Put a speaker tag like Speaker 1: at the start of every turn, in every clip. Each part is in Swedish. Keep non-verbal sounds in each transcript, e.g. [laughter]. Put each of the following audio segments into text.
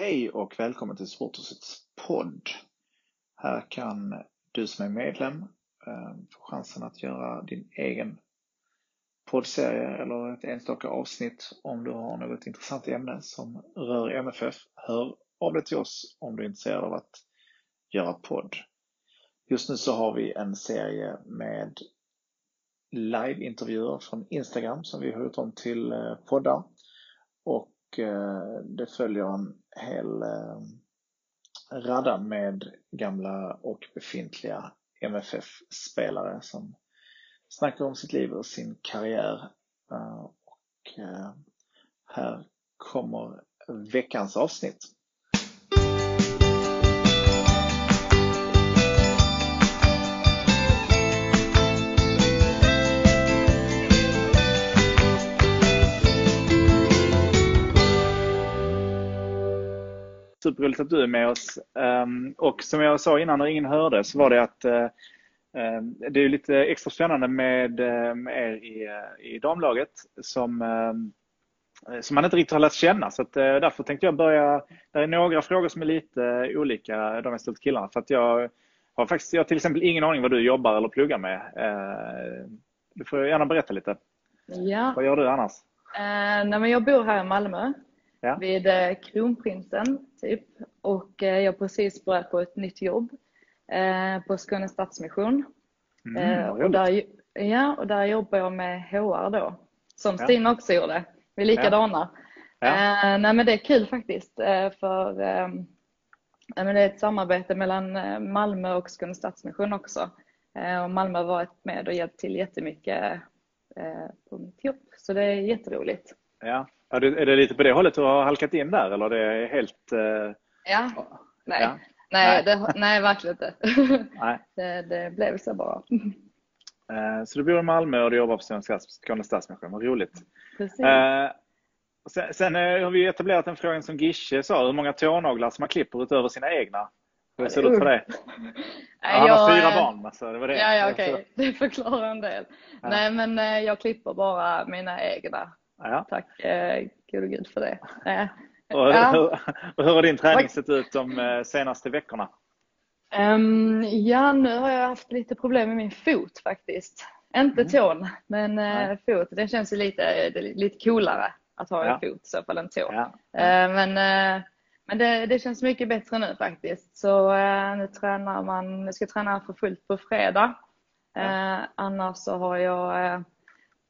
Speaker 1: Hej och välkommen till Sporthusets podd. Här kan du som är medlem eh, få chansen att göra din egen poddserie eller ett enstaka avsnitt om du har något intressant ämne som rör MFF. Hör av dig till oss om du är intresserad av att göra podd. Just nu så har vi en serie med liveintervjuer från Instagram som vi har gjort om till eh, poddar. Och eh, det följer en hel eh, radda med gamla och befintliga MFF-spelare som snackar om sitt liv och sin karriär. Eh, och här kommer veckans avsnitt. Superroligt att du är med oss. Ehm, och som jag sa innan när ingen hörde så var det att eh, ehm, det är lite extra spännande med, eh, er i, eh, i damlaget som, ehm, som man inte riktigt har lärt känna. Så att därför tänkte jag börja. Det är några frågor som är lite olika de jag ställt killarna. För att jag har faktiskt jag har till exempel ingen aning vad du jobbar eller pluggar med. Du får gärna berätta lite.
Speaker 2: Ja.
Speaker 1: Vad gör du annars?
Speaker 2: Uh, nej, men jag bor här i Malmö ja. vid eh, Kronprinsen typ. Och eh, jag har precis börjat på ett nytt jobb eh, på Skåne Stadsmission. Mm, och, där, ja, och där jobbar jag med HR då, som ja. Stina också gjorde. Vi är likadana. Ja. Ja. nej, men det är kul faktiskt för ehm, men det är ett samarbete mellan Malmö och Skåne Stadsmission också. och Malmö har varit med och hjälpt till jättemycket på mitt jobb. Så det är jätteroligt.
Speaker 1: Ja, är det lite på det hållet du har halkat in där eller det är helt... Uh...
Speaker 2: Ja, nej. Ja. Nej, det, nej, verkligen inte. [laughs] nej. Det, det blev så bara.
Speaker 1: Uh, så du bor i Malmö och du jobbar på Skåne Stadsmission, vad roligt.
Speaker 2: Precis. Uh,
Speaker 1: sen, sen har vi etablerat en fråga som Gische sa, hur många tånaglar som man klipper utöver sina egna? Hur ser det ut för dig? Han jag, har fyra barn. Alltså, det var det.
Speaker 2: Ja, ja okej. Okay. Det förklarar en del. Ja. Nej, men jag klipper bara mina egna.
Speaker 1: Ja.
Speaker 2: Tack eh, gode gud för det. Eh,
Speaker 1: och, ja. hur, hur har din träning sett ut de eh, senaste veckorna?
Speaker 2: Um, ja, nu har jag haft lite problem med min fot faktiskt. Inte mm. tån, men uh, fot. Det känns ju lite, lite coolare att ha en ja. fot i så fall än tå. Ja. Uh, men uh, men det, det, känns mycket bättre nu faktiskt. Så nu tränar man, nu ska jag träna för fullt på fredag. annars så har jag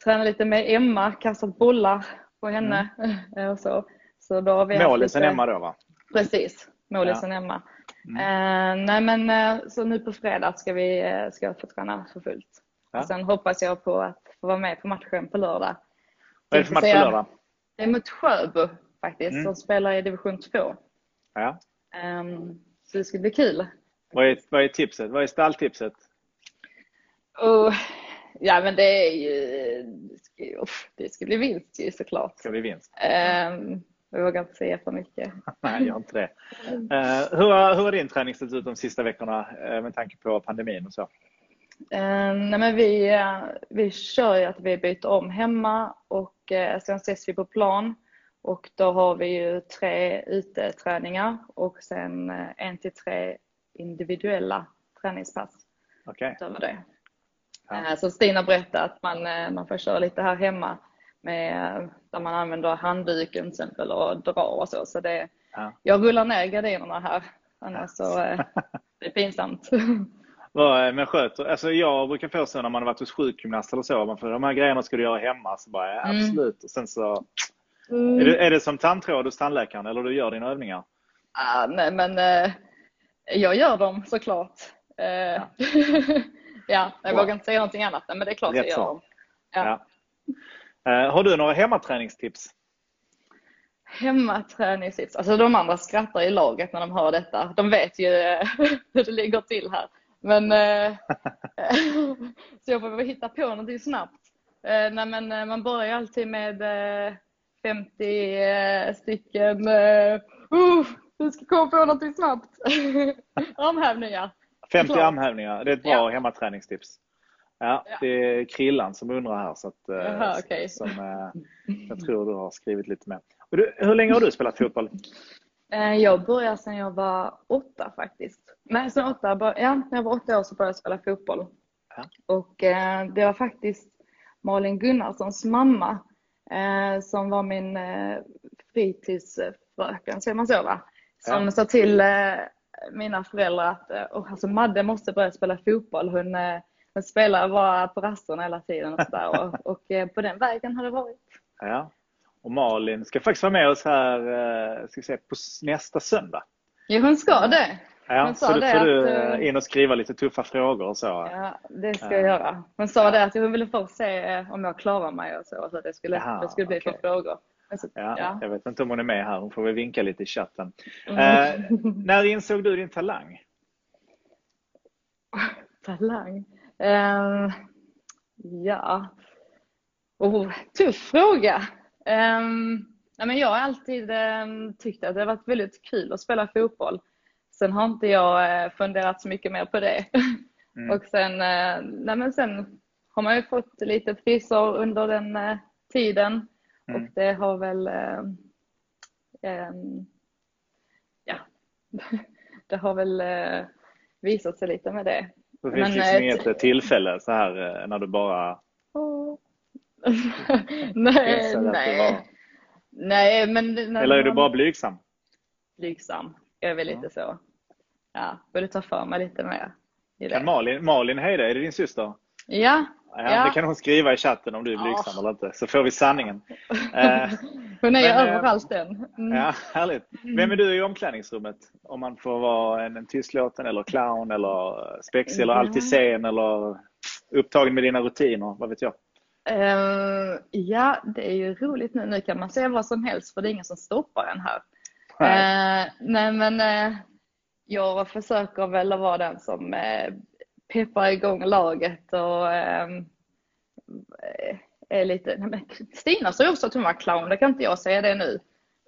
Speaker 2: tränat lite med Emma, kastat bollar på henne mm. [laughs] och så. så då har vi
Speaker 1: Målisen lite... Emma då va?
Speaker 2: Precis, målisen ja. Emma. Mm. Uh, nej men uh, så nu på fredag ska vi uh, ska få träna för fullt. Ja. sen hoppas jag på att få vara med på matchen på lördag.
Speaker 1: Vad är det för match på lördag?
Speaker 2: Det är mot Sjöbo faktiskt, mm. som spelar i division 2.
Speaker 1: Ja.
Speaker 2: Um, så det ska bli kul.
Speaker 1: Vad är, vad är tipset? Vad är stalltipset?
Speaker 2: Oh, Ja men det är ju, det ska, bli vinst ju såklart.
Speaker 1: Det ska bli vinst.
Speaker 2: Um, jag vågar inte säga för mycket. [laughs]
Speaker 1: Nej, jag inte det. Uh, hur, har, hur har din träning sett ut de sista veckorna uh, med tanke på pandemin och så?
Speaker 2: Uh, nej men vi, uh, vi kör ju att vi byter om hemma och uh, sen ses vi på plan. Och då har vi ju tre uteträningar och sen en till tre individuella träningspass.
Speaker 1: Okej. Okay.
Speaker 2: Ja. Eh, så Stina berättade att man, eh, man får köra lite här hemma med, där man använder handduken till exempel och drar och så. så det, ja. Jag rullar ner gardinerna här, annars så eh, [laughs] det är pinsamt. [laughs]
Speaker 1: Men sköter, alltså jag brukar få så när man har varit hos sjukgymnast eller så, man får, de här grejerna ska du göra hemma. Så bara, ja, mm. absolut. Mm. Och sen så, mm. är, det, är det som tandtråd hos tandläkaren eller du gör dina övningar?
Speaker 2: Ah, nej men eh, jag gör dem såklart. Eh, ja. [laughs] Ja, jag vågar inte säga någonting annat, men det är klart Rätt jag gör dem. Ja.
Speaker 1: Ja. Uh, har du några hemmaträningstips?
Speaker 2: Hemmaträningstips. Alltså de andra skrattar i laget när de hör detta. De vet ju [laughs] hur det ligger till här. Men eh, [laughs] så jag får väl hitta på någonting snabbt. Eh, nej men eh, man börjar alltid med 50 stycken uh, vi ska komma på någonting snabbt. [laughs] armhävningar.
Speaker 1: 50 armhävningar, det är ett bra ja. hemmaträningstips. Ja, ja, det är Krillan som undrar här. Så att,
Speaker 2: Aha, okay.
Speaker 1: som, eh, [laughs] jag tror du har skrivit lite mer. Du, hur länge har du spelat fotboll?
Speaker 2: Eh, jag började sedan jag var åtta faktiskt. Nej, sen åtta, ja, när jag var åtta år så började jag spela fotboll. Ja. Och eh, det var faktiskt Malin Gunnarssons mamma eh, som var min eh, fritidsfröken, säger man så va? Som ja. sa till eh, mina föräldrar att oh, alltså Madde måste börja spela fotboll. Hon, eh, hon spelar bara på rasterna hela tiden och, så och, och eh, på den vägen har det varit.
Speaker 1: Ja. Och Malin ska faktiskt vara med oss här ska säga, på nästa söndag.
Speaker 2: Ja, hon ska det.
Speaker 1: Ja, så då får att, du in och skriva lite tuffa frågor och så.
Speaker 2: Ja, det ska jag göra. Hon sa ja. det att hon ville först se om jag klarar mig och så, så det skulle, Jaha, det skulle bli okay. för frågor.
Speaker 1: Alltså, ja, ja. Jag vet inte om hon är med här, hon får väl vinka lite i chatten. Mm. Eh, när insåg du din talang? [laughs]
Speaker 2: Talang? Uh, ja, oh, tuff fråga. Ja, men jag har alltid um, tyckt att det har varit väldigt kul att spela fotboll. Sen har inte jag uh, funderat så mycket mer på det. [laughs] Mm. Och sen, uh, nej, men sen har man ju fått lite priser under den uh, tiden. Mm. Och det har väl eh, ja, [laughs] det har väl eh, visat sig lite med det.
Speaker 1: Det finns Men, liksom eh, inget tillfälle så här eh, när du bara [laughs]
Speaker 2: nej, nej. nej, men
Speaker 1: Eller är du bara blygsam?
Speaker 2: Blygsam, jag är väl lite ja. så. Ja, borde ta för mig lite mer.
Speaker 1: Kan Malin, Malin hejda, är det din syster?
Speaker 2: Ja,
Speaker 1: Ja, ja. Det kan hon skriva i chatten om du är blygsam ja. eller inte, så får vi sanningen. [laughs]
Speaker 2: Eh, hon är men, överallt den.
Speaker 1: Mm. Ja, härligt. Vem är du i omklädningsrummet? Om man får vara en, en tystlåten eller clown eller spexig eller alltid sen eller upptagen med dina rutiner, vad vet jag?
Speaker 2: Uh, ja, det är ju roligt nu. Nu kan man säga vad som helst för det är ingen som stoppar en här. Nej, uh, nej men uh, jag försöker väl vara den som peppar igång laget och ähm, är lite... Nej, men Stina sa också att hon var clown, det kan inte jag säga det nu.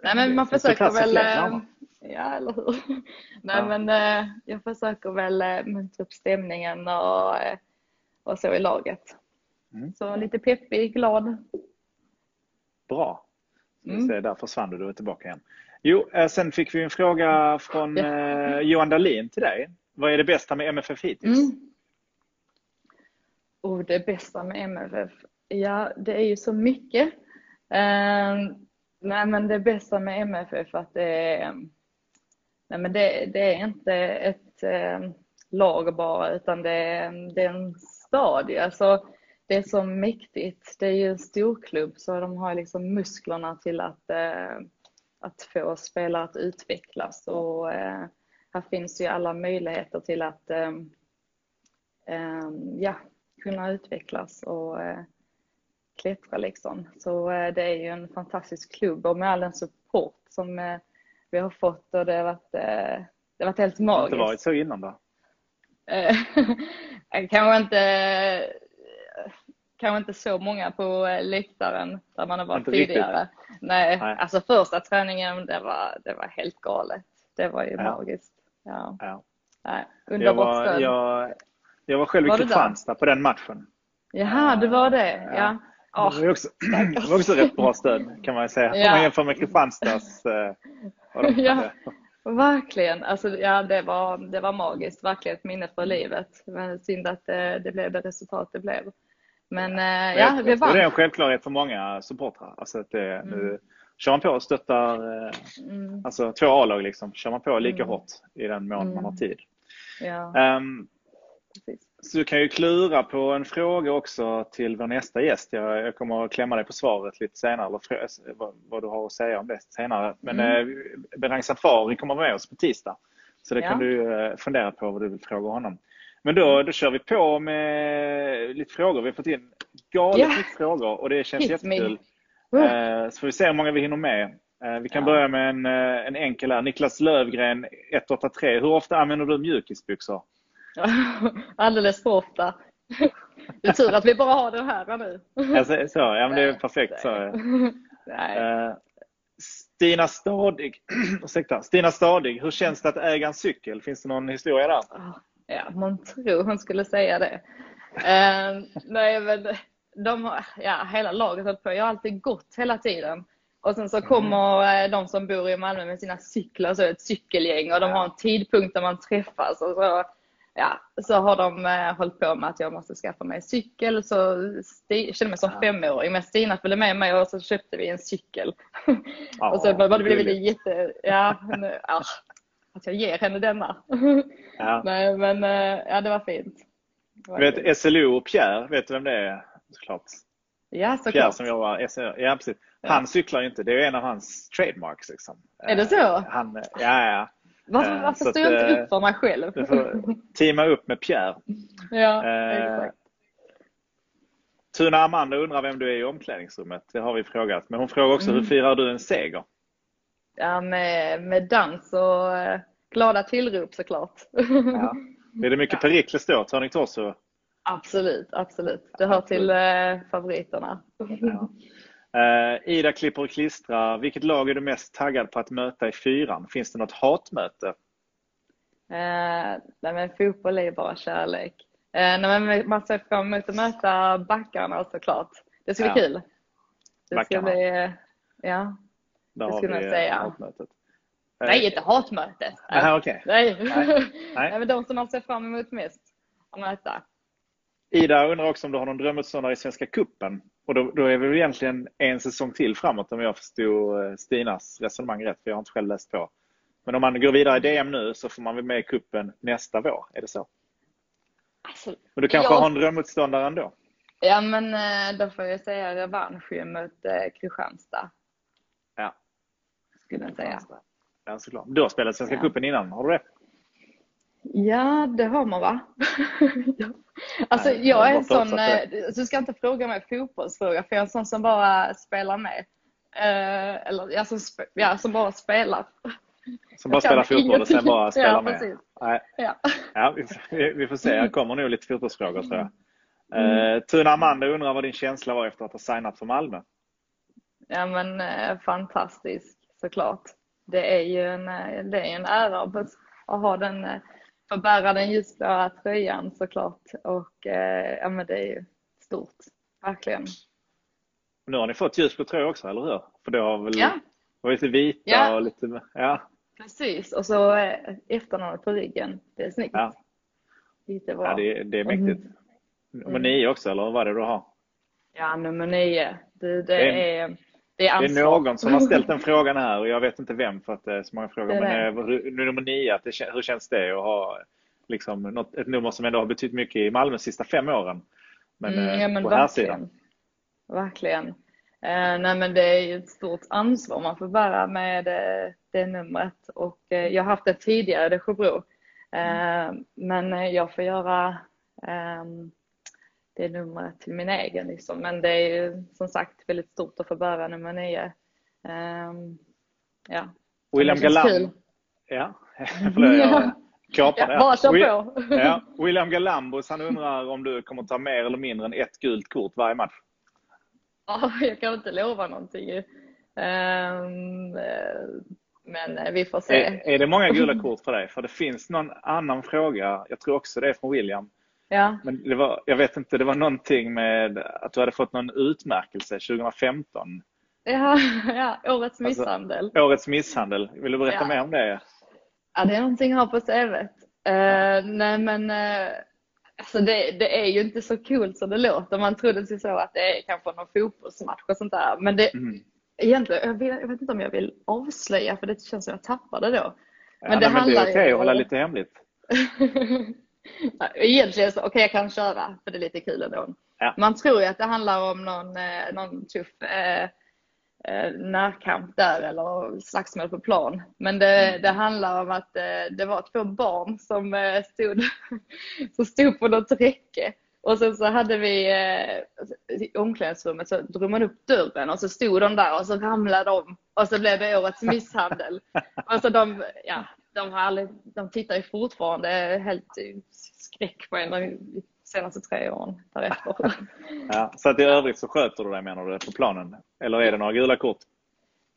Speaker 2: Nej men man försöker väl... Äh, ja, eller hur? [laughs] Nej ja. men äh, jag försöker väl äh, muntra upp stämningen och, äh, och så i laget. Mm. Så lite peppig, glad.
Speaker 1: Bra. Mm. Se, där försvann du, du är tillbaka igen. Jo, sen fick vi en fråga från ja. Johan Dahlin till dig. Vad är det bästa med MFF hittills? Mm.
Speaker 2: Och det bästa med MFF? Ja, det är ju så mycket. Uh, nej, men det bästa med MFF att det är, ehm, nej, men det, det är inte ett uh, lag bara, utan det är, det är en stad. Alltså, det är så mäktigt. Det är ju en storklubb så de har liksom musklerna till att, uh, att få spelare att utvecklas. Och, uh, här finns ju alla möjligheter till att ja, kunna utvecklas och eh, klättra liksom. Så eh, det är ju en fantastisk klubb och med all den support som eh, vi har fått och det har varit, det har varit helt magiskt.
Speaker 1: Det har inte varit så innan då? [laughs]
Speaker 2: kanske inte kanske inte så många på läktaren där man har varit inte tidigare. Nej, Nej, alltså första träningen det var, det var helt galet. Det var ju ja. magiskt. Ja. Ja. Nej, underbart
Speaker 1: stöd. Jag, jag var själv var i Kristianstad på den matchen.
Speaker 2: Jaha, du var det? Ja.
Speaker 1: ja. Det, var också, [laughs] det var också rätt bra stöd kan man säga. Ja. Om man jämför med Kristianstads. Eh,
Speaker 2: ja, verkligen. Alltså, ja, det, var, det var magiskt. Verkligen ett minne för livet. Men synd att det, det blev det resultat det blev. Men eh, ja, det var.
Speaker 1: Det är en självklarhet för många supportrar. Alltså att det, mm. nu kör man på och stöttar eh, mm. alltså, två A-lag. Liksom. Kör man på lika mm. hårt i den mån man har mm. tid. Ja. Um, Precis. Så du kan ju klura på en fråga också till vår nästa gäst. Jag, jag kommer att klämma dig på svaret lite senare, eller vad, vad, du har att säga om det senare. Men mm. eh, Berang Safari kommer vara med oss på tisdag. Så det ja. kan du eh, fundera på vad du vill fråga honom. Men då, då kör vi på med lite frågor. Vi har fått in galet yeah. mycket frågor och det känns Hit jättekul. Uh. Så får vi se hur många vi hinner med. Eh, vi kan ja. börja med en, eh, en enkel här. Niklas Lövgren, 183. Hur ofta använder du mjukisbyxor? [laughs]
Speaker 2: Alldeles för ofta. Det är tur att vi bara har den här nu.
Speaker 1: Alltså, så, ja, men det är perfekt. Så. Nej. Uh, Stina Stadig, [clears throat] ursäkta, Stina Stadig, hur känns det att äga en cykel? Finns det någon historia där?
Speaker 2: Ja, man tror hon skulle säga det. Uh, nej, men de, ja, hela laget har på. Jag har alltid gått hela tiden. Och sen så mm. kommer mm. de som bor i Malmö med sina cyklar, så ett cykelgäng och de har en tidpunkt där man träffas. Och så, ja, så har de eh, hållit på med att jag måste skaffa mig cykel. Så jag kände mig som ja. femåring. Men Stina följde med mig och så köpte vi en cykel. Ja, och så var det blev det jätte... Ja, ja, att jag ger henne denna. Ja. [laughs] Nej, men eh, ja, det var fint.
Speaker 1: Det var vet fint. SLO och Pierre, vet du vem det är? Såklart.
Speaker 2: Ja, såklart.
Speaker 1: Pierre som jobbar SLO. Ja, precis. Han cyklar ju inte. Det är en av hans trademarks. Liksom.
Speaker 2: Är det så?
Speaker 1: Han, ja, ja.
Speaker 2: Varför, eh, varför står jag inte upp för mig själv?
Speaker 1: Du får teama upp med Pierre.
Speaker 2: Ja, eh, exakt.
Speaker 1: Tuna Amanda undrar vem du är i omklädningsrummet. Det har vi frågat. Men hon frågar också, mm. hur firar du en seger?
Speaker 2: Ja, med, med dans och eh, glada tillrop såklart.
Speaker 1: Ja. Är det mycket [laughs] ja. Perikles då, Turning Torso?
Speaker 2: Absolut, absolut. Det hör till eh, favoriterna. Ja.
Speaker 1: Uh, Ida klipper och klistrar. Vilket lag är du mest taggad på att möta i fyran? Finns det något hatmöte? Uh,
Speaker 2: nej men fotboll är bara kärlek. Uh, nej men man ser fram emot att möta backarna såklart. Det ska ja. bli kul. Det backarna. ska bli, ja. Där det skulle jag säga. Hatmötet. Nej, inte hatmötet.
Speaker 1: Aha, okay.
Speaker 2: nej. [laughs] nej. nej. men de som man ser fram emot mest att möta.
Speaker 1: Ida undrar också om du har någon drömmotståndare i Svenska Kuppen och då, då, är vi egentligen en säsong till framåt om jag förstod eh, Stinas resonemang rätt, för jag har inte själv läst på. Men om man går vidare i DM nu så får man väl med i kuppen nästa vår, är det så? Alltså, men du kanske jag... har en drömmotståndare ändå?
Speaker 2: Ja, men eh, då får jag säga revansch mot eh, Kristianstad.
Speaker 1: Ja.
Speaker 2: Skulle jag säga.
Speaker 1: Ja, såklart. Du har spelat Svenska ja. cupen innan, har du det?
Speaker 2: Ja, det har man va? [laughs] ja. Alltså Nej, jag är en sån, eh, du ska inte fråga mig fotbollsfråga för jag är en sån som bara spelar med. Eh, eller alltså, ja, som bara spelar.
Speaker 1: Som bara spelar fotboll och sen bara spelar ja, med?
Speaker 2: Nej. Ja.
Speaker 1: ja vi, vi, får se, det kommer nog lite fotbollsfrågor tror jag. Mm. Eh, Tuna Amanda undrar vad din känsla var efter att ha signat för Malmö?
Speaker 2: Ja men eh, fantastisk såklart. Det är ju en, eh, det är en ära att ha den få bära den ljusblåa tröjan såklart. Och eh, ja, men det är ju stort, verkligen.
Speaker 1: Nu har ni fått ljusblå tröja också, eller hur? För det har väl ja. varit lite vita ja. och lite... Ja.
Speaker 2: Precis, och så eh, efternamnet på ryggen. Det är snyggt.
Speaker 1: Ja,
Speaker 2: lite bra.
Speaker 1: ja det, det är mäktigt. Mm. Nummer nio också, eller vad är det du har?
Speaker 2: Ja, nummer nio. Det, det är det är,
Speaker 1: det är, någon som har [laughs] ställt den frågan här och jag vet inte vem för att det är så många frågor. Men eh, nu nummer nio, att det, hur känns det att ha liksom, något, ett nummer som ändå har betytt mycket i Malmö de sista fem åren? Men, mm, ja, eh, men på här sidan.
Speaker 2: Verkligen. Eh, nej men det är ett stort ansvar man får bära med eh, det numret och eh, jag har haft det tidigare, det Sjöbro. Mm. Men jag får göra ehm, det numret till min egen. Liksom. Men det är ju som sagt väldigt stort att få bära nummer nio. Um, ja.
Speaker 1: William Galam. Ja, [laughs] förlåt, jag kapade. [laughs]
Speaker 2: Ja, kör på. [laughs]
Speaker 1: ja. William Galambos han undrar om du kommer ta mer eller mindre än ett gult kort varje match?
Speaker 2: Ja, jag kan inte lova någonting. Um, men vi får se.
Speaker 1: Är, är det många gula kort för dig? För det finns någon annan fråga, jag tror också det är från William,
Speaker 2: Ja.
Speaker 1: Men det var, jag vet inte, det var någonting med att du hade fått någon utmärkelse 2015.
Speaker 2: Ja, [laughs] ja årets alltså, misshandel.
Speaker 1: Alltså, årets misshandel. Vill du berätta ja. mer om det?
Speaker 2: Ja, det är någonting jag har på CVt. Uh, nej men uh, alltså det, det, är ju inte så kul som det låter. Man trodde sig så att det är kanske någon fotbollsmatch och sånt där. Men det, mm. egentligen, jag, vill, jag vet inte om jag vill avslöja för det känns som jag tappade då.
Speaker 1: Men ja, det, nej, men det är okej okay att hålla lite hemligt. [laughs]
Speaker 2: Egentligen så, okej okay, jag kan köra för det är lite kul ändå. Ja. Man tror ju att det handlar om någon, eh, någon tuff eh, eh, närkamp där eller slagsmål på plan. Men det, mm. det handlar om att eh, det var två barn som, eh, stod, [laughs] som stod på något räcke Och sen så hade vi eh, i omklädningsrummet så drog man upp dörren och så stod de där och så ramlade de och så blev det årets misshandel. [laughs] alltså de, ja, de, har aldrig, de tittar ju fortfarande helt skräck på en de senaste tre åren därefter. [laughs]
Speaker 1: ja, så att i övrigt så sköter du dig menar du på planen? Eller är det några gula kort?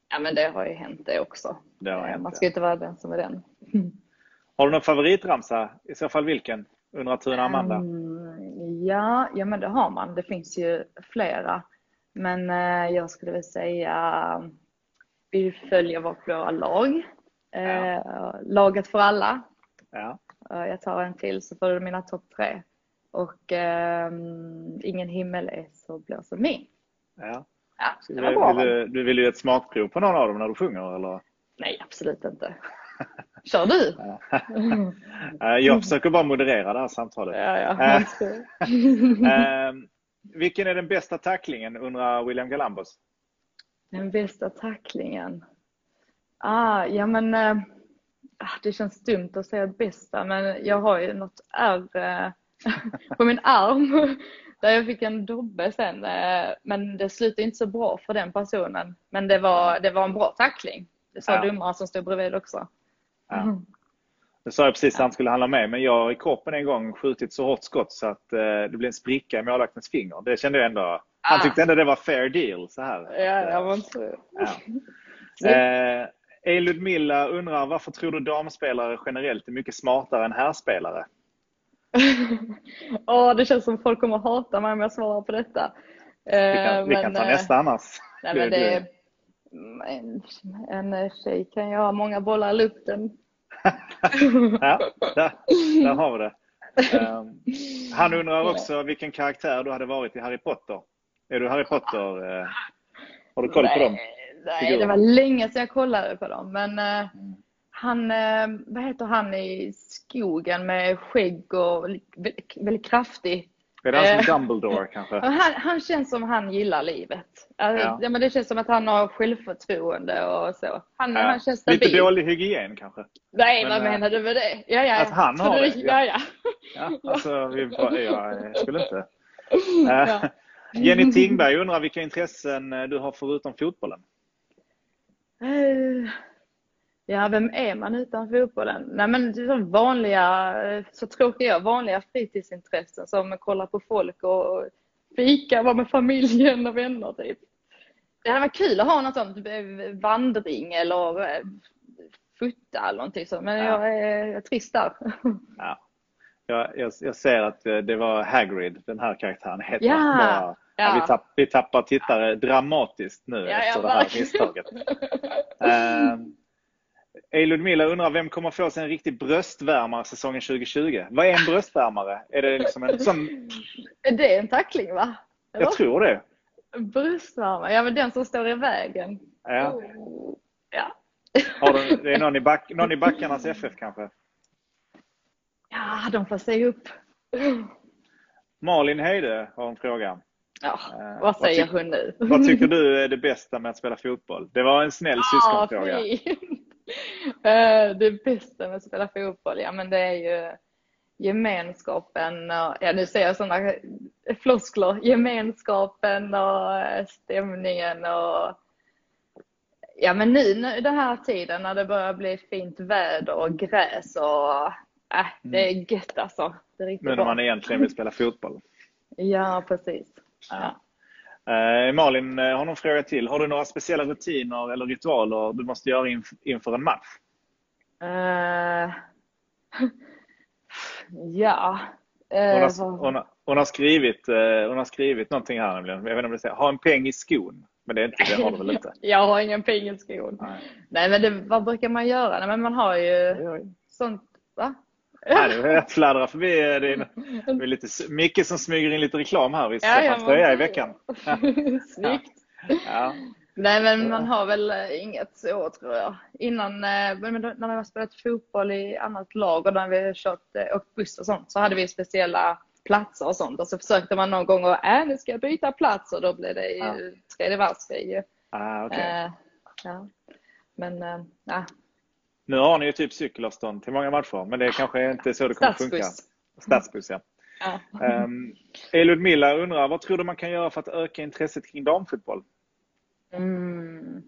Speaker 2: Ja men det har ju hänt det också.
Speaker 1: Det har hänt,
Speaker 2: Man ska ju inte vara den som är den. [laughs]
Speaker 1: Har du någon favoritramsa? I så fall vilken? Undrar Tuna Amanda.
Speaker 2: Um, ja, ja, men det har man. Det finns ju flera. Men eh, jag skulle väl säga vi följer vårt blåa lag. Eh, ja. Laget för alla.
Speaker 1: Ja.
Speaker 2: Eh, jag tar en till så får du mina topp tre. Och eh, Ingen himmel är så blå som min.
Speaker 1: Ja.
Speaker 2: Ja, det var bra.
Speaker 1: Vill du, du vill ju ett smakprov på någon av dem när du sjunger eller?
Speaker 2: Nej, absolut inte. Kör du? [laughs]
Speaker 1: jag försöker bara moderera det här samtalet.
Speaker 2: Ja, ja.
Speaker 1: äh, [laughs] vilken är den bästa tacklingen undrar William Galambos?
Speaker 2: Den bästa tacklingen? Ah, ja men äh, det känns dumt att säga bästa men jag har ju något ärr äh, [laughs] på min arm [laughs] där jag fick en dobbe sen. Äh, men det slutade inte så bra för den personen. Men det var, det var en bra tackling. Det sa ja. domaren som stod bredvid också.
Speaker 1: Ja. Mm. Det sa jag precis att han skulle handla med, men jag har i kroppen en gång skjutit så hårt skott så att det blev en spricka i målvaktens finger. Det kände jag ändå. Han tyckte ändå det var fair deal så här.
Speaker 2: Ja, jag var inte...
Speaker 1: Ja. [laughs] Eh, Ludmilla undrar varför tror du damspelare generellt är mycket smartare än herrspelare? [laughs]
Speaker 2: oh, det känns som folk kommer hata mig om jag svarar på detta.
Speaker 1: vi kan, eh, vi kan ta eh, nästa annars.
Speaker 2: Nej, men [laughs] det, en, en tjej kan ju ha många bollar i luften. [laughs]
Speaker 1: ja, där, där har vi det. Um, han undrar också vilken karaktär du hade varit i Harry Potter. Är du Harry Potter? Uh, har du koll på dem?
Speaker 2: Nej, det var länge sedan jag kollade på dem. Men uh, han, uh, vad heter han i skogen med skägg och väldigt, väldigt kraftig?
Speaker 1: Är det han som Dumbledore kanske? [laughs]
Speaker 2: Han, han, känns som han gillar livet. Alltså, ja. ja. men det känns som att han har självförtroende och så. Han,
Speaker 1: ja.
Speaker 2: han känns stabil.
Speaker 1: Lite dålig hygien kanske?
Speaker 2: Nej, men, vad menar du med det? Ja, ja,
Speaker 1: att han har det?
Speaker 2: Ja, ja.
Speaker 1: ja alltså, vi, jag skulle inte... [laughs] Ja. Jenny Tingberg undrar vilka intressen du har förutom fotbollen?
Speaker 2: Uh, ja, vem är man utan fotbollen? Nej, men så vanliga, så tråkiga vanliga fritidsintressen som att kolla på folk och fika, vara med familjen och vänner typ. Det hade varit kul att ha något sånt, eh, vandring eller eh, futta eller någonting så, men ja. jag är trist där.
Speaker 1: Ja. Jag, jag, jag, ser att eh, det var Hagrid, den här karaktären. Heter
Speaker 2: ja. Bara,
Speaker 1: ja. vi, tapp, vi tappar tittare dramatiskt nu ja, efter det här misstaget. [laughs] uh, Ej Ludmilla undrar vem kommer få sig en riktig bröstvärmare säsongen 2020? Vad är en bröstvärmare? Är det liksom en sån...
Speaker 2: Är det en tackling va?
Speaker 1: Eller? Jag tror det.
Speaker 2: Bröstvärmare? Ja men den som står i vägen.
Speaker 1: Ja.
Speaker 2: Oh. ja.
Speaker 1: Har du, det är någon i, back, [laughs] någon i backarnas FF kanske?
Speaker 2: Ja, de får se upp.
Speaker 1: Malin Heide har en fråga.
Speaker 2: Ja, uh, vad säger vad hon nu?
Speaker 1: vad tycker du är det bästa med att spela fotboll? Det var en snäll ah, syskonfråga. [laughs]
Speaker 2: Eh, det bästa med att spela fotboll, ja men det är ju gemenskapen och, ja nu säger jag sådana floskler, gemenskapen och eh, stämningen och ja men nu den här tiden när det börjar bli fint väder och gräs och äh, det är gött alltså. Det är
Speaker 1: riktigt Men när man egentligen vill spela fotboll. [laughs]
Speaker 2: ja, precis. Ja.
Speaker 1: Eh, Malin eh, har någon fråga till. Har du några speciella rutiner eller ritualer du måste göra inf inför en match?
Speaker 2: Uh, [laughs] ja.
Speaker 1: Uh, hon, har, hon, har, hon, har, skrivit, uh, hon har skrivit någonting här nämligen. Jag vet inte om det säger, ha en peng i skon. Men det, är inte, det har du väl inte? [laughs]
Speaker 2: jag har ingen peng i skon. Nej, Nej men det, vad brukar man göra? Nej, men man har ju sånt, va?
Speaker 1: Ja, jag fladdrar förbi. Det är, det är lite, Micke som smyger in lite reklam här. Vi ska ja, tröja i veckan. [laughs]
Speaker 2: Snyggt. Ja. Nej men man har väl eh, inget så tror jag. Innan, eh, när vi har spelat fotboll i annat lag och när vi har kört, eh, åkt buss och sånt så hade vi speciella platser och sånt och så försökte man någon gång att äh, nu ska jag byta plats och då blev det ja. tredje världskrig.
Speaker 1: Ah, okay.
Speaker 2: ja. Men ja,
Speaker 1: nu har ni ju typ cykelavstånd till många matcher, men det kanske inte är så det kommer funka. Stadsbuss, ja. ja. Um, Ludmilla undrar, vad tror du man kan göra för att öka intresset kring damfotboll?
Speaker 2: Mm.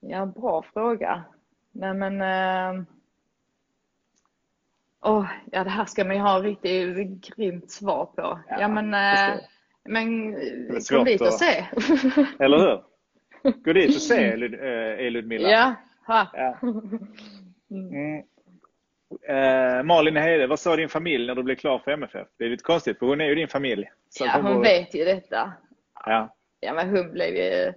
Speaker 2: Ja, bra fråga. Nej men... Eh... Oh, ja, det här ska man ju ha riktigt grymt svar på. Ja, ja men, eh, men kom dit och se.
Speaker 1: Eller hur? [laughs] Gå dit och se Lud eh, Ludmilla.
Speaker 2: Ja. Ha.
Speaker 1: ja. [laughs] Mm. Eh, Malin Heide, vad sa din familj när du blev klar för MFF? Det är lite konstigt för hon är ju din familj.
Speaker 2: ja, hon, hon vet ju detta.
Speaker 1: Ja.
Speaker 2: Ja, men hon blev ju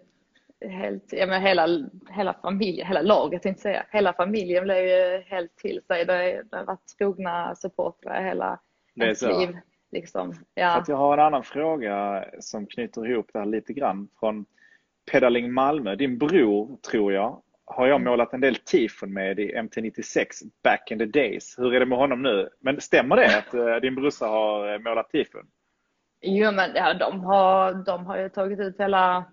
Speaker 2: helt, ja men hela, hela familjen, hela laget tänkte säga, hela familjen blev ju helt till sig. Det, det har varit trogna supportrar hela ens liv. Liksom. Ja.
Speaker 1: Att jag har en annan fråga som knyter ihop det här lite grann från Pedaling Malmö. Din bror, tror jag, har jag mm. målat en del tifon med i MT96 back in the days. Hur är det med honom nu? Men stämmer det att uh, din brorsa har eh, målat tifon?
Speaker 2: Jo men ja, de, har, de har ju tagit ut hela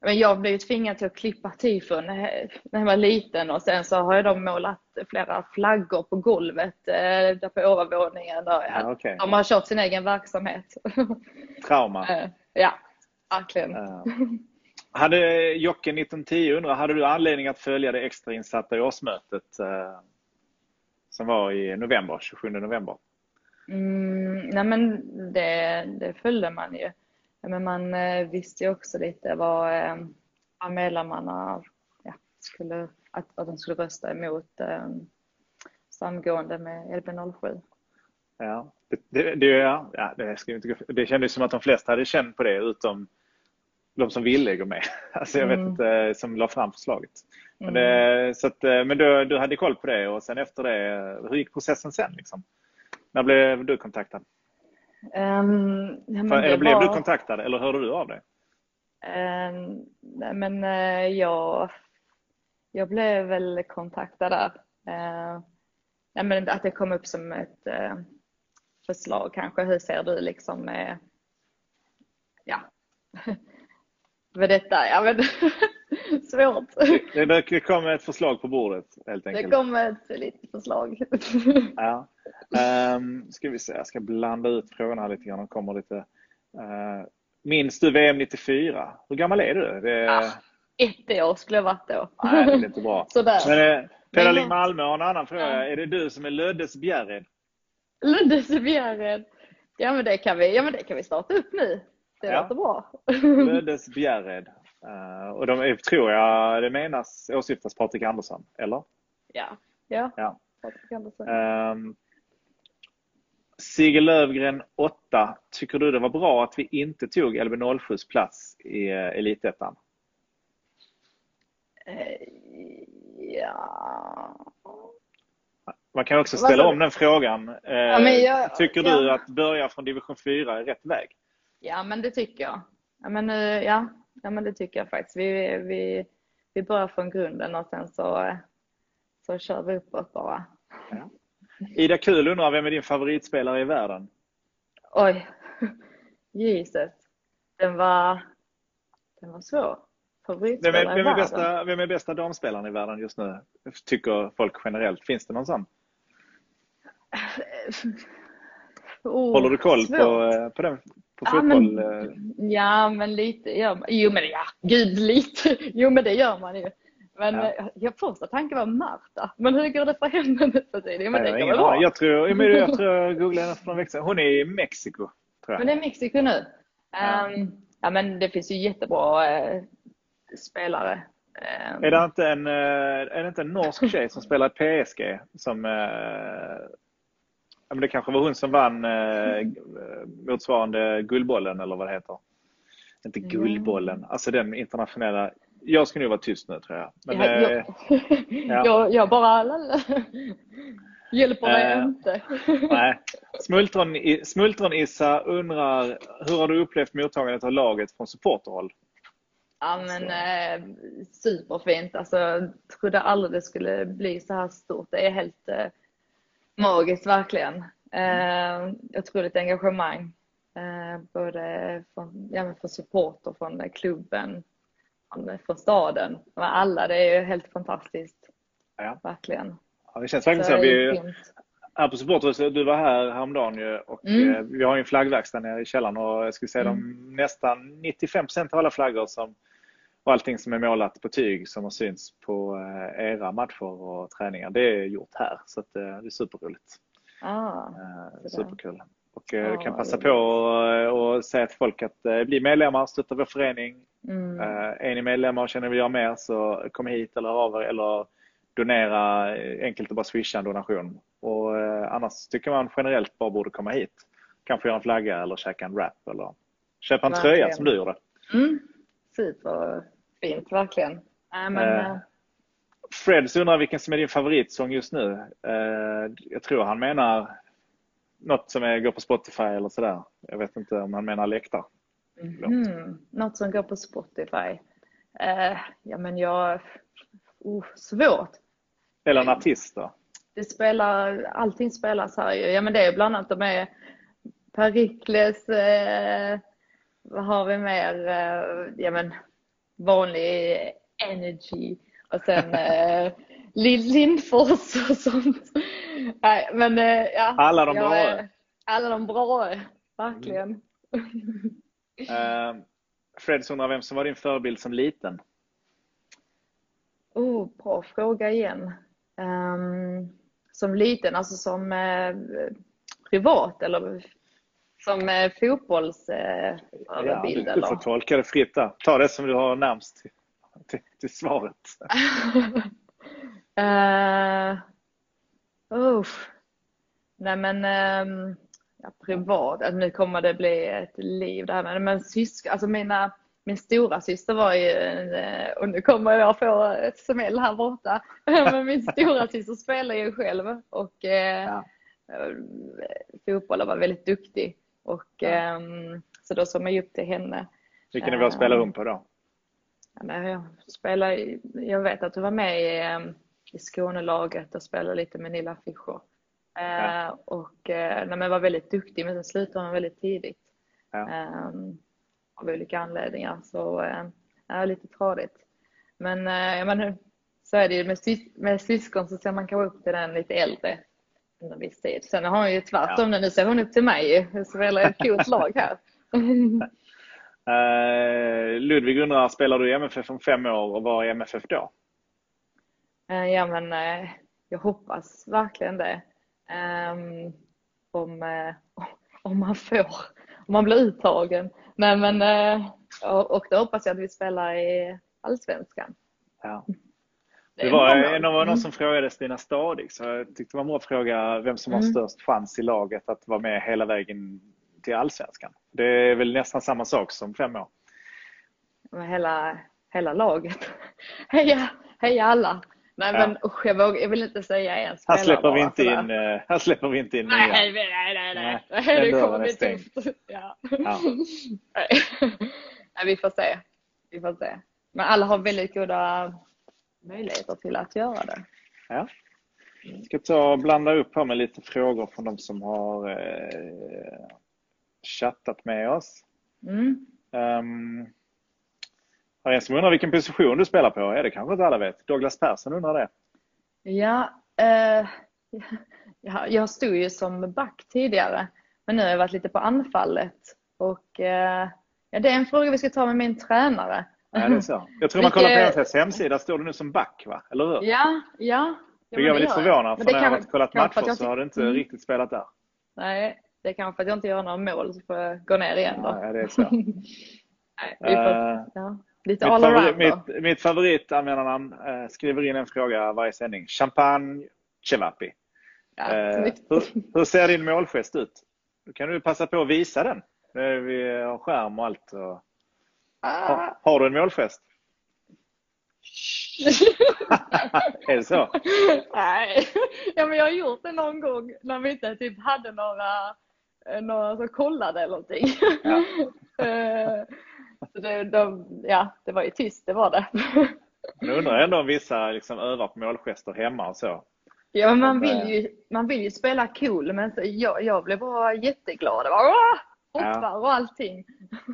Speaker 2: men jag blev tvingad till att klippa tifon när jag var liten och sen så har de målat flera flaggor på golvet eh, där på övervåningen. Där,
Speaker 1: ja, okay.
Speaker 2: De har kört sin egen verksamhet.
Speaker 1: Trauma. [laughs]
Speaker 2: ja, verkligen.
Speaker 1: Hade Jocke 1910 undrar, hade du anledning att följa det extrainsatta i årsmötet eh, som var i november, 27 november?
Speaker 2: Mm, nej men det, det följde man ju. Men man eh, visste ju också lite vad, eh, vad medlemmarna ja, skulle, att, att de skulle rösta emot eh, samgående med LB07.
Speaker 1: Ja, det, det, ja, det, ska inte, det kändes som att de flesta hade känt på det utom de som ville gå med. [laughs] Alltså jag vet mm. inte, som la fram förslaget. Men, det, mm. så att, men du, du hade koll på det och sen efter det, hur gick processen sen? Liksom? När blev du kontaktad?
Speaker 2: Um, ja,
Speaker 1: eller blev var... du kontaktad eller hörde du av dig?
Speaker 2: Um, nej, men uh, jag, jag blev väl kontaktad där. Uh, nej, men att det kom upp som ett uh, förslag kanske. Hur ser du liksom med, ja, [laughs] med detta? Ja, men [laughs] svårt.
Speaker 1: Det, det kom ett förslag på bordet helt enkelt.
Speaker 2: Det kom ett litet förslag.
Speaker 1: ja. Um, ska vi se, jag ska blanda ut frågorna här lite grann. De kommer lite. Uh, minns du VM 94? Hur gammal är du? Det...
Speaker 2: Ja, ett år skulle jag varit då.
Speaker 1: Nej, det är inte bra. [laughs]
Speaker 2: Sådär.
Speaker 1: Men, uh, Pedaling Malmö har en annan fråga. Ja. Är det du som är Löddes Bjärred?
Speaker 2: Luddes Bjärred? Ja men det kan vi, ja, men det kan vi starta upp nu. Det ja. låter bra.
Speaker 1: Löddes [laughs] Bjärred. Uh, och de är, tror jag det menas, åsyftas Patrik Andersson, eller?
Speaker 2: Ja, ja.
Speaker 1: ja. Patrik Andersson. Um, Sigge Lövgren 8. Tycker du det var bra att vi inte tog LB07s plats i uh, Elitettan?
Speaker 2: Uh, ja.
Speaker 1: Man kan också ställa om den frågan. Ja, jag, tycker du ja. att börja från division 4 är rätt väg?
Speaker 2: Ja, men det tycker jag. Ja, men, ja, ja, men det tycker jag faktiskt. Vi, vi, vi börjar från grunden och sen så, så kör vi uppåt bara.
Speaker 1: Ja. Ida Kul undrar, vem är din favoritspelare i världen?
Speaker 2: Oj, [laughs] Jesus. Den var, den var svår.
Speaker 1: Vem är, vem, är bästa, vem är bästa damspelaren i världen just nu? Tycker folk generellt. Finns det någon sån? [laughs] Oh, Håller du koll på, eh, på den på ja, fotboll? Men,
Speaker 2: eh. ja, men lite ja, Jo, men ja, gud lite. Jo, men det gör man ju. Men ja. Eh, jag första tanken var Marta. Men hur går det för henne nu för tiden? Men det
Speaker 1: jag, jag, jag tror, jag, jag tror jag googlade henne för några veckor. Hon är i Mexiko. Tror jag.
Speaker 2: Det är Mexiko nu? Ja. Um, ja, men det finns ju jättebra uh, spelare.
Speaker 1: Um, är, det inte en, uh, är det inte en norsk tjej som spelar i PSG som uh, Ja, men det kanske var hon som vann eh, motsvarande Guldbollen eller vad det heter. Inte Guldbollen, alltså den internationella. Jag ska nog vara tyst nu tror jag. Men,
Speaker 2: ja, jag,
Speaker 1: eh,
Speaker 2: ja. [laughs] jag, jag bara hjälper mig eh, inte. [laughs]
Speaker 1: nej. Smultron, Smultron Issa undrar, hur har du upplevt mottagandet av laget från supporterhåll?
Speaker 2: Ja men eh, superfint. Alltså, trodde aldrig det skulle bli så här stort. Det är helt eh, magiskt verkligen. Eh, otroligt engagemang. Eh, både från, ja, från supporter, från klubben, från, från staden. Alla, det är ju helt fantastiskt.
Speaker 1: Ja.
Speaker 2: Verkligen.
Speaker 1: Ja, det känns verkligen så. så vi, Här på Supporthuset, du var här häromdagen ju och mm. Eh, vi har ju en flaggverkstad nere i källaren och jag skulle säga mm. de nästan 95% av alla flaggor som och allting som är målat på tyg som har synts på eh, era matcher och träningar, det är gjort här. Så att, det är superroligt.
Speaker 2: Ah,
Speaker 1: Superkul. Och ah, kan passa på och säga till folk att bli medlemmar, stötta vår förening. Mm. Är ni medlemmar och känner att vi gör mer så kom hit eller av er eller donera, enkelt att bara swisha en donation. Och eh, annars tycker man generellt bara borde komma hit. Kanske göra en flagga eller käka en wrap eller köpa en verkligen. tröja som du gjorde.
Speaker 2: Mm. Superfint, verkligen. Äh, men, eh,
Speaker 1: eh Freds undrar vilken som är din favoritsång just nu. Eh, jag tror han menar något som är, går på Spotify eller sådär. Jag vet inte om han menar läktar.
Speaker 2: Mm, något som går på Spotify. Eh, ja men jag... Oh, svårt.
Speaker 1: Eller en artist då?
Speaker 2: Det spelar, allting spelas här ju. Ja men det är bland annat de är Perikles, eh, vad har vi mer? Eh, ja men vanlig Energy och sen [laughs] eh, Lindfors och sånt. Nej men eh, ja.
Speaker 1: Alla de bra.
Speaker 2: Alla de bra, verkligen.
Speaker 1: Mm. uh, Fred undrar vem som var din förebild som liten?
Speaker 2: Oh, bra fråga igen. Um, som liten, alltså som eh, privat eller som eh, fotbollsförebild?
Speaker 1: Eh, ja, du, du får tolka det fritt där. Ta det som du har närmst till, till, till svaret. [laughs]
Speaker 2: uh, uh, nej men um, ja, privat, alltså, nu kommer det bli ett liv det här med men syskon, alltså mina min stora syster var ju, och nu kommer jag få ett smäll här borta, [laughs] men min stora syster spelar ju själv och eh, ja. Fotboll och var väldigt duktig. Och. Ehm, så då såg man ju upp till henne.
Speaker 1: Vilken nivå spelar hon på då?
Speaker 2: jag, spelar, jag vet att hon var med i, ehm, i Skånelaget och spelade lite med Nilla Fischer. Ja. Och nej, men var väldigt duktig men sen slutade hon väldigt tidigt. Ja. Um, av olika anledningar. Så eh, är lite tradigt. Men eh, jag menar, så är det ju med, sys med syskon så ser man kanske upp till den lite äldre under viss tid. Sen har hon ju tvärtom ja. nu ser hon upp till mig. Jag spelar ett coolt lag här.
Speaker 1: uh, [laughs] Ludvig undrar, spelar du i MFF om fem år och var är MFF då?
Speaker 2: Uh, ja men uh, jag hoppas verkligen det. Um, om, om man får, om man blir uttagen. Nej men, eh, och då hoppas jag att vi spelar i Allsvenskan.
Speaker 1: Ja. Det var en av någon mm. som frågade Stina Stadig, så jag tyckte det var en bra fråga vem som har mm. störst chans i laget att vara med hela vägen till Allsvenskan. Det är väl nästan samma sak som fem år.
Speaker 2: Hela, hela laget. [laughs] Heja, heja alla! Nej ja. men usch, jag, vågar, jag vill inte säga en
Speaker 1: spelare här släpper vi inte in, uh, Här släpper vi inte in
Speaker 2: nej, nej, nej, nej, nej. nej. Det kommer bli tufft. Ja. Ja. [laughs] nej, vi får se. Vi får se. Men alla har väldigt goda möjligheter till att göra det.
Speaker 1: Ja. Jag ska ta och blanda upp här med lite frågor från de som har eh, chattat med oss. Mm. Um, är en som undrar vilken position du spelar på. Ja, det kanske inte alla vet. Douglas Persson undrar det.
Speaker 2: Ja, eh, ja, jag stod ju som back tidigare. Men nu har jag varit lite på anfallet. Och eh, ja, det är en fråga vi ska ta med min tränare.
Speaker 1: Ja, det är så. Jag tror man kollar på NFS hemsida står du nu som back, va? Eller hur?
Speaker 2: Ja, ja.
Speaker 1: Jag är lite förvånad, för när jag har kollat matcher så har du inte mm. riktigt spelat där.
Speaker 2: Nej, det är kanske för att jag inte gör några mål så får jag gå ner igen då.
Speaker 1: Ja, det är så. [laughs]
Speaker 2: Nej, vi får, uh, ja. Lite
Speaker 1: mitt all favorit, mitt, mitt favoritanvändarnamn eh, skriver in en fråga varje sändning. Champagne Cevapi. Ja, eh, hur, hur, ser din målgest ut? Då kan du passa på att visa den. Vi har skärm och allt. Och... Ah. Har, du en målgest? [laughs] är det så?
Speaker 2: Nej, ja, men jag har gjort det någon gång när vi inte typ hade några, eh, några som kollade eller någonting. Ja. [laughs] Eh, så det, de, ja, det var ju tyst, det var det.
Speaker 1: Jag undrar ändå om vissa liksom övar på målgester hemma och så.
Speaker 2: Ja, men man vill ju, man vill ju spela cool, men så jag, jag blev bara jätteglad. Var, hoppar och allting.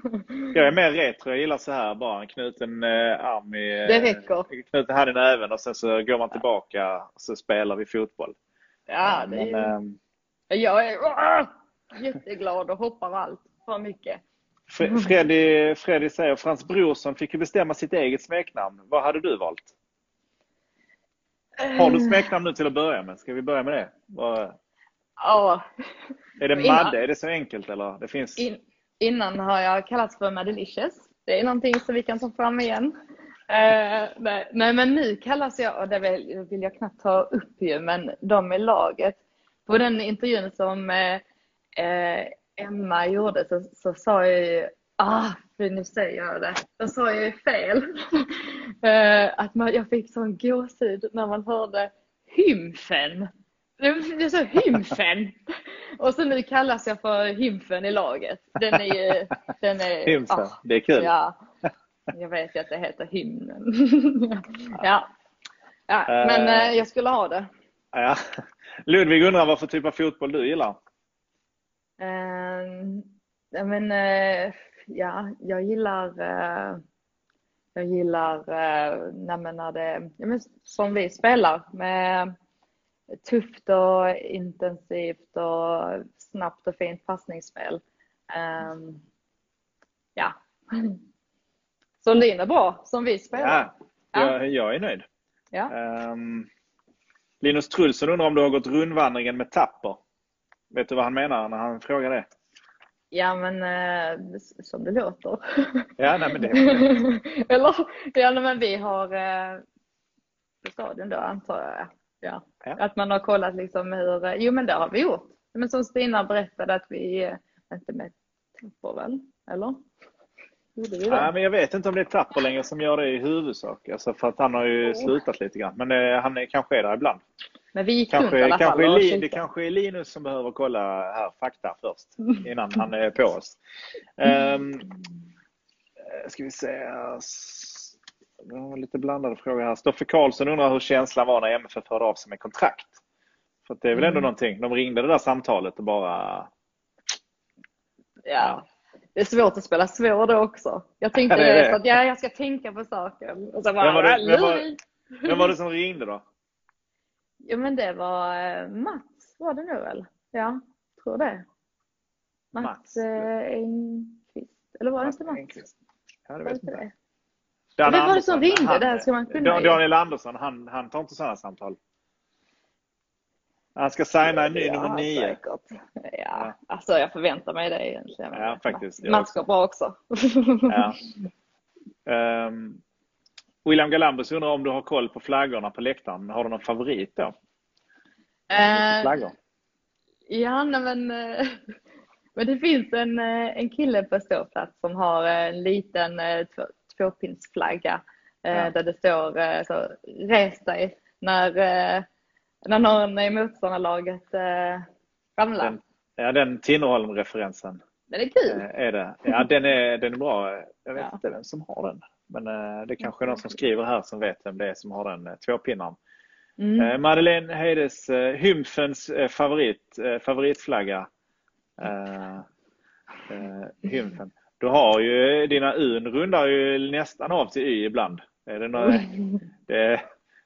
Speaker 2: [laughs]
Speaker 1: Jag är mer retro, jag gillar så här bara en knuten eh, arm i...
Speaker 2: Det räcker.
Speaker 1: Knuten hand i näven och sen så går man tillbaka och så spelar vi fotboll.
Speaker 2: Ja, det är Jag är åh, jätteglad och hoppar allt för mycket.
Speaker 1: Fre- Freddy, Freddy säger Frans Brorsson fick ju bestämma sitt eget smeknamn. Vad hade du valt? Har du smeknamn nu till att börja med? Ska vi börja med det? Vad,
Speaker 2: Ja,
Speaker 1: är det [laughs]
Speaker 2: Innan-
Speaker 1: Madde? Är det så enkelt eller? Det finns...
Speaker 2: in, innan har jag kallats för Madelicious. Det är någonting som vi kan ta fram igen. Eh, nej, nej, men nu kallas jag, och det vill, vill jag knappt ta upp ju, men de i laget. På den intervjun som eh, eh, Emma gjorde så, så sa jag ju, ah, för nu säger jag det, då sa jag ju fel. [laughs] eh, att man, jag fick sån gåshud när man hörde hymfen. Är så hymfen. Och så nu kallas jag för hymfen i laget. Den är ju... Den är,
Speaker 1: Hymfen,
Speaker 2: ah,
Speaker 1: det är kul.
Speaker 2: Ja. Jag vet ju att det heter hymnen. [laughs] ja. ja. Men
Speaker 1: eh,
Speaker 2: jag skulle ha det.
Speaker 1: Ja. Ludvig undrar vad för typ av fotboll du gillar?
Speaker 2: Ja, men, eh, ja, jag gillar... Eh, jag gillar men när det... Ja, men, som vi spelar med tufft och intensivt och snabbt och fint passningsspel. Ehm, ja. Så Lin är bra, som vi spelar.
Speaker 1: Ja, jag, jag är nöjd.
Speaker 2: Ja.
Speaker 1: Ehm, Linus Trulsson undrar om du har gått rundvandringen med Tapper. Vet du vad han menar när han frågar det?
Speaker 2: Ja men eh, som det låter.
Speaker 1: Ja, nej, men det [laughs]
Speaker 2: Eller? Ja men vi har eh, på stadion då antar jag. Ja.
Speaker 1: Ja.
Speaker 2: Att man har kollat liksom hur, jo men det har vi gjort. Men som Stina berättade att vi, eh, inte med Tapper väl? Eller? Gjorde vi det?
Speaker 1: Ja, men jag vet inte om det är Tapper längre som gör det i huvudsak. Alltså för att han har ju
Speaker 2: Oh.
Speaker 1: slutat lite grann. Men eh, han är, kanske är där ibland.
Speaker 2: Men vi gick runt
Speaker 1: Kanske,
Speaker 2: alla
Speaker 1: kanske
Speaker 2: fall
Speaker 1: är
Speaker 2: och
Speaker 1: Li,
Speaker 2: kikade.
Speaker 1: det kanske är Linus som behöver kolla här fakta först. [laughs] Innan han är på oss. Um, ska vi se det var lite blandade frågor här. Stoffe Karlsson undrar hur känslan var när MFF hörde av sig med kontrakt. För det är väl ändå
Speaker 2: Mm.
Speaker 1: någonting. De ringde det där samtalet och bara...
Speaker 2: Ja. Det är svårt att spela svår då också. Jag tänkte
Speaker 1: Ja, det
Speaker 2: det, att ja, jag ska tänka på saken. Och så bara,
Speaker 1: Vem var det- vem var-. Vem var det som ringde då?
Speaker 2: Ja men det var eh, Mats var det nu väl? Ja, tror det. Mats,
Speaker 1: Mats.
Speaker 2: eh, Engqvist. Eller var det inte Mats?
Speaker 1: Engqvist. Ja, det vet
Speaker 2: inte?
Speaker 1: Dan
Speaker 2: Vem var det som ringde?
Speaker 1: han-
Speaker 2: Det här ska man kunna.
Speaker 1: Daniel Andersson, han, han tar inte sådana samtal. Han ska signa en ny nummer nio.
Speaker 2: Säkert. Ja, alltså jag förväntar mig det egentligen.
Speaker 1: Ja, faktiskt.
Speaker 2: Mats går bra också.
Speaker 1: Ja. [laughs] Ehm, William Galambus undrar om du har koll på flaggorna på läktaren. Har du någon favorit då?
Speaker 2: Eh,
Speaker 1: Flaggor?
Speaker 2: Ja, nej, men, eh, [laughs] men det finns en, eh, en kille på ståplats som har en liten tvåpinsflagga eh,
Speaker 1: Ja.
Speaker 2: där det står eh, så, res dig när, eh, när någon i motståndarlaget eh, ramlar.
Speaker 1: Den, ja, den Tinnerholm-referensen
Speaker 2: Den är kul.
Speaker 1: är det. Ja, den är, den är bra. Jag vet
Speaker 2: Ja.
Speaker 1: inte vem som har den. Men det kanske är någon som skriver här som vet vem det är som har den tvåpinnaren.
Speaker 2: Mm.
Speaker 1: Madeleine Heides, Hymfens favorit, favoritflagga. Eh, eh, Hymfen. Du har ju, dina Un rundar ju nästan av till Y ibland. Är det, några, [laughs] det,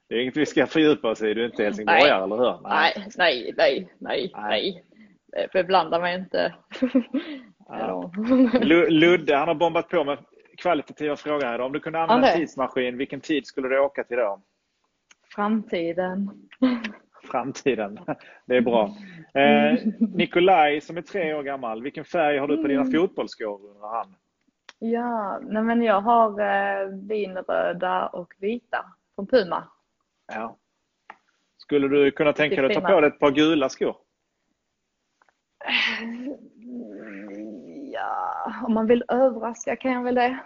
Speaker 1: det är inget vi ska fördjupa oss i. Du är inte helsingborgare, eller hur?
Speaker 2: Nej, nej, nej, nej,
Speaker 1: Nej.
Speaker 2: nej. Det beblandar mig inte. [laughs]
Speaker 1: Ja. Lu- Ludde, han har bombat på med kvalitativa frågor här. Om du kunde använda en tidsmaskin, vilken tid skulle du åka till då?
Speaker 2: Framtiden. [laughs]
Speaker 1: Framtiden. [laughs] Det är bra. Eh, Nikolaj som är tre år gammal, vilken färg har du på dina
Speaker 2: Mm.
Speaker 1: fotbollsskor? undrar han.
Speaker 2: Ja, nej men jag har eh, vinröda och vita från Puma.
Speaker 1: Ja. Skulle du kunna tänka dig att ta på dig ett par gula skor?
Speaker 2: Mm, Ja, om man vill överraska kan jag väl det.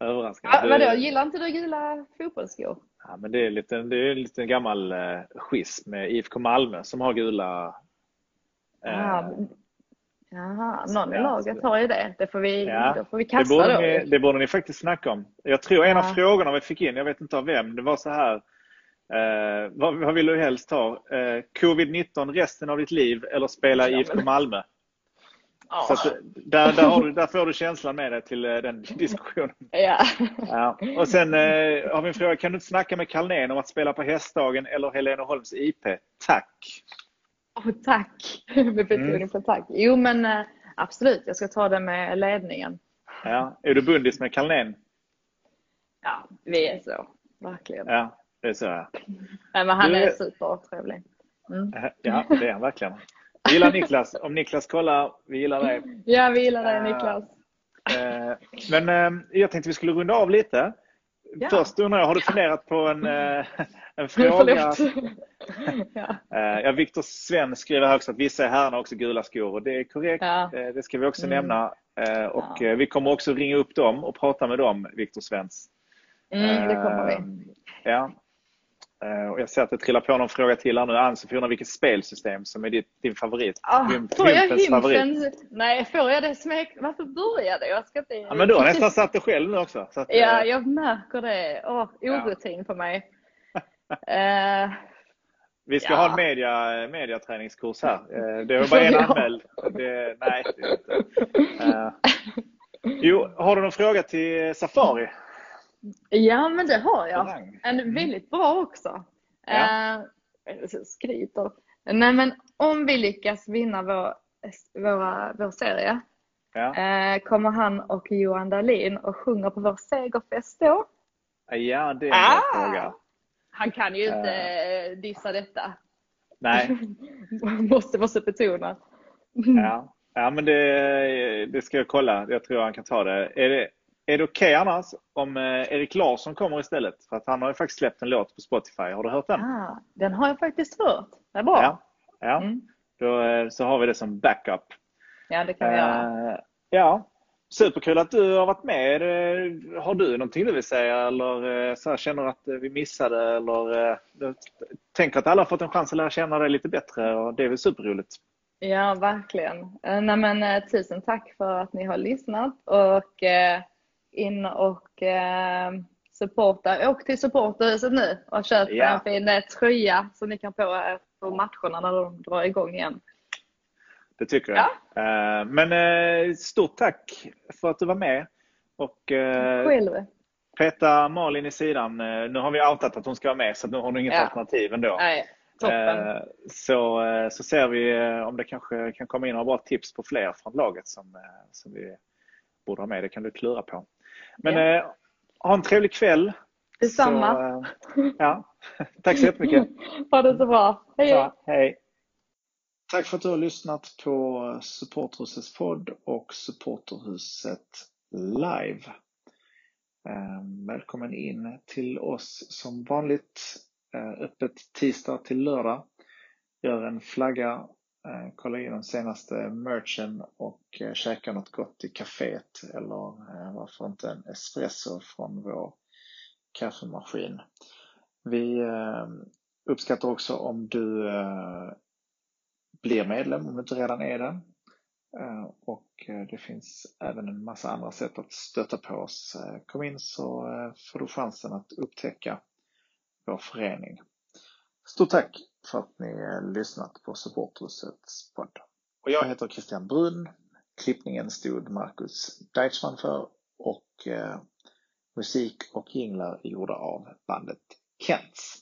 Speaker 1: Överraskande.
Speaker 2: Ja, vadå, gillar inte du gula fotbollsskor?
Speaker 1: Ja, men det är lite, det är en liten gammal eh, schism med IFK Malmö som har gula eh,
Speaker 2: Ja, men- Jaha, någon i laget har ju det. Det får vi,
Speaker 1: Ja,
Speaker 2: då får vi
Speaker 1: Det
Speaker 2: kasta
Speaker 1: borde,
Speaker 2: då.
Speaker 1: ni, det borde ni faktiskt snacka om. Jag tror en av
Speaker 2: Ja.
Speaker 1: frågorna vi fick in, jag vet inte av vem, det var så här. Eh, vad, vad vill du helst ha? Eh, Covid-19 resten av ditt liv eller spela i IFK Malmö? Oh. Så där, där, du, där, får du känslan med dig till den [laughs] diskussionen.
Speaker 2: Ja.
Speaker 1: ja. Och sen eh, har vi en fråga. Kan du inte snacka med Carlén om att spela på Hästdagen eller Heleneholms IP? Tack!
Speaker 2: Oh, tack! [laughs] Med betoning mm. på tack. Jo men eh, absolut, jag ska ta det med ledningen.
Speaker 1: Ja. Är du bundis med Carlén?
Speaker 2: Ja, vi är så. Verkligen.
Speaker 1: Ja, det är så ja.
Speaker 2: Men han är supertrevlig. Mm.
Speaker 1: Ja, det är han verkligen. Vi gillar Niklas. Om Niklas kollar, vi gillar dig.
Speaker 2: Ja, vi gillar dig Niklas.
Speaker 1: Uh, men uh, jag tänkte vi skulle runda av lite. Ja. Först undrar jag, har du funderat på en, [laughs] en fråga? [laughs] ja. ja, Viktor Sven skriver här också att vissa herrarna också gula skor och det är korrekt. Ja. Det ska vi också mm. nämna. Och ja. vi kommer också ringa upp dem och prata med dem, Viktor Svens.
Speaker 2: Mm, det kommer vi.
Speaker 1: Ja. Eh, och jag ser att det trillar på någon fråga till här nu. Ann-Sofie undrar vilket spelsystem som är ditt, din favorit?
Speaker 2: Ah, får jag favorit? Nej, får jag det smek... Varför började jag? ska inte...
Speaker 1: Ja, men du har nästan satt det själv nu också.
Speaker 2: Att, ja, eh, jag märker det. Åh, orutin ja. på mig. uh, [laughs]
Speaker 1: vi ska ja. ha en media, mediaträningskurs här. Det var bara en [laughs] anmäld. Det, nej, det är inte. Uh, jo, har du någon fråga till Safari?
Speaker 2: Ja, men det har jag. En mm. väldigt bra också. Ja. Eh, skryter. Nej, men om vi lyckas vinna vår, våra, vår serie ja. eh, kommer han och Johan Dahlin och sjunger på vår segerfest då?
Speaker 1: Ja, det är en ah! fråga.
Speaker 2: Han kan ju inte uh. dissa detta.
Speaker 1: Nej. [laughs]
Speaker 2: måste, måste betona.
Speaker 1: ja. ja, men det, det ska jag kolla. Jag tror han kan ta det. Är det är det okej okay annars om eh, Erik Larsson kommer istället? För att han har ju faktiskt släppt en låt på Spotify. Har du hört den?
Speaker 2: Ah, den har jag faktiskt hört. Det är bra.
Speaker 1: Ja, ja. Mm. Då, eh, så har vi det som backup.
Speaker 2: Ja, det kan vi uh, göra.
Speaker 1: Ja, superkul att du har varit med. Har du någonting du vill säga eller så här, känner att vi missade eller tänker att alla har fått en chans att lära känna dig lite bättre och det är väl superroligt.
Speaker 2: Ja, verkligen. Nej, men, tusen tack för att ni har lyssnat och in och eh, supporta. Åk till supporterhuset nu och köp ja. en fin eh, tröja som ni kan på er på matcherna när de drar igång igen.
Speaker 1: Det tycker jag. Ja. Eh, men eh, stort tack för att du var med. Och,
Speaker 2: eh, Själv.
Speaker 1: Peta Malin i sidan. Nu har vi outat att hon ska vara med så nu har hon inget ja. alternativ ändå.
Speaker 2: Nej, toppen.
Speaker 1: Så, så ser vi om det kanske kan komma in några bra tips på fler från laget som, som vi borde ha med. Det kan du klura på. Men ja. eh, ha en trevlig kväll.
Speaker 2: Detsamma.
Speaker 1: Så, eh, ja. [laughs] Tack så jättemycket. [laughs]
Speaker 2: ha det så bra. Hej,
Speaker 1: ja, hej. Tack för att du har lyssnat på Supporterhusets podd och Supporterhuset live. Eh, välkommen in till oss som vanligt. Eh, öppet tisdag till lördag. Gör en flagga Eh, kolla in den senaste merchen och eh, käka något gott i kaféet eller eh, varför inte en espresso från vår kaffemaskin. Vi uppskattar också om du blir medlem om du inte redan är det. Och det finns även en massa andra sätt att stötta på oss. Kom in så får du chansen att upptäcka vår förening. Stort tack för att ni lyssnat på Supporthusets podd. Och jag heter Christian Brun. Klippningen stod Marcus Deichmann för och eh, musik och jinglar gjorda av bandet Kents.